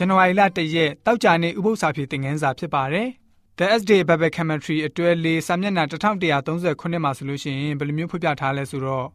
ဇန်နဝါရီလ1ရက်တောက်ကြနေ့ဥပုသ္စာဖြေသင်ခန်းစာဖြစ်ပါတယ်။ The S-Day Bible Commentary အတွဲလေးစာမျက်နှာ1139မှာဆိုလို့ရှိရင်ဘယ်လိုမျိုးဖော်ပြထားလဲဆိုတော့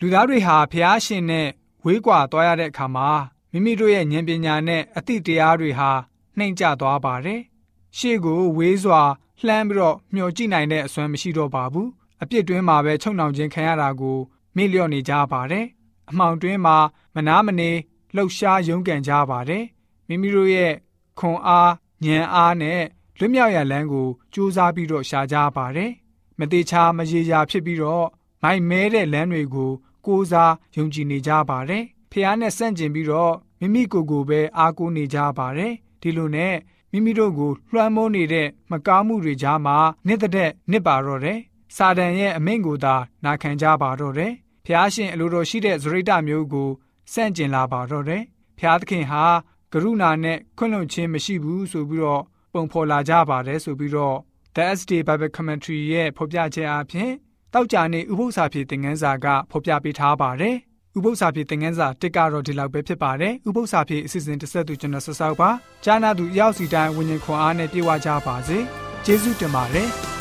လူသားတွေဟာဖျားရှင်နဲ့ဝေးကွာသွားရတဲ့အခါမှာမိမိတို့ရဲ့ဉာဏ်ပညာနဲ့အသိတရားတွေဟာနှိမ့်ကျသွားပါတယ်။ရှေ့ကိုဝေးစွာလှမ်းပြီးတော့မျှော်ကြည့်နိုင်တဲ့အစွမ်းမရှိတော့ပါဘူး။အပြစ်တွင်းမှာပဲချုံနှောင်ခြင်းခံရတာကိုမေ့လျော့နေကြပါတယ်။အမှောင်တွင်းမှာမနာမနေလှုပ်ရှားရုန်းကန်ကြပါတယ်။ မိမိတို့ရဲ့ခွန်အားဉာဏ်အားနဲ့လွတ်မြောက်ရလန်းကိုစူးစမ်းပြီးတော့ရှာကြပါတယ်။မသေးချာမရေရာဖြစ်ပြီးတော့မိုက်မဲတဲ့လမ်းတွေကိုကိုးစားယုံကြည်နေကြပါတယ်။ဖះနဲ့ဆန့်ကျင်ပြီးတော့မိမိကိုယ်ကိုပဲအားကိုးနေကြပါတယ်။ဒီလိုနဲ့မိမိတို့ကိုလွှမ်းမိုးနေတဲ့မကောင်းမှုတွေကြားမှာနှစ်သက်နှစ်ပါတော့တယ်။စာတန်ရဲ့အမိန့်ကိုသာနာခံကြပါတော့တယ်။ဖះရှင်အလိုတော်ရှိတဲ့ဇရိတမျိုးကိုစန့်ကျင်လာပါတော့တယ်။ဖះသခင်ဟာ ကရုဏာနဲ့ခွင့်လွှတ်ခြင်းမရှိဘူးဆိုပြီးတော့ပုံဖော်လာကြပါတယ်ဆိုပြီးတော့ The SD Bible Commentary ရဲ့ဖော်ပြချက်အပြင်တောက်ကြနေဥပု္ပ္ပစာဖြေသင်ခန်းစာကဖော်ပြပေးထားပါတယ်။ဥပု္ပ္ပစာပြေသင်ခန်းစာတစ်ကတော့ဒီလောက်ပဲဖြစ်ပါတယ်ဥပု္ပ္ပစာပြေအစီအစဉ်တစ်ဆက်သူကျွန်တော်ဆက်ဆောက်ပါဂျာနာသူရောက်စီတိုင်းဝิญဉ်ခွန်အားနဲ့ပြေဝကြပါစေကျေးဇူးတင်ပါတယ်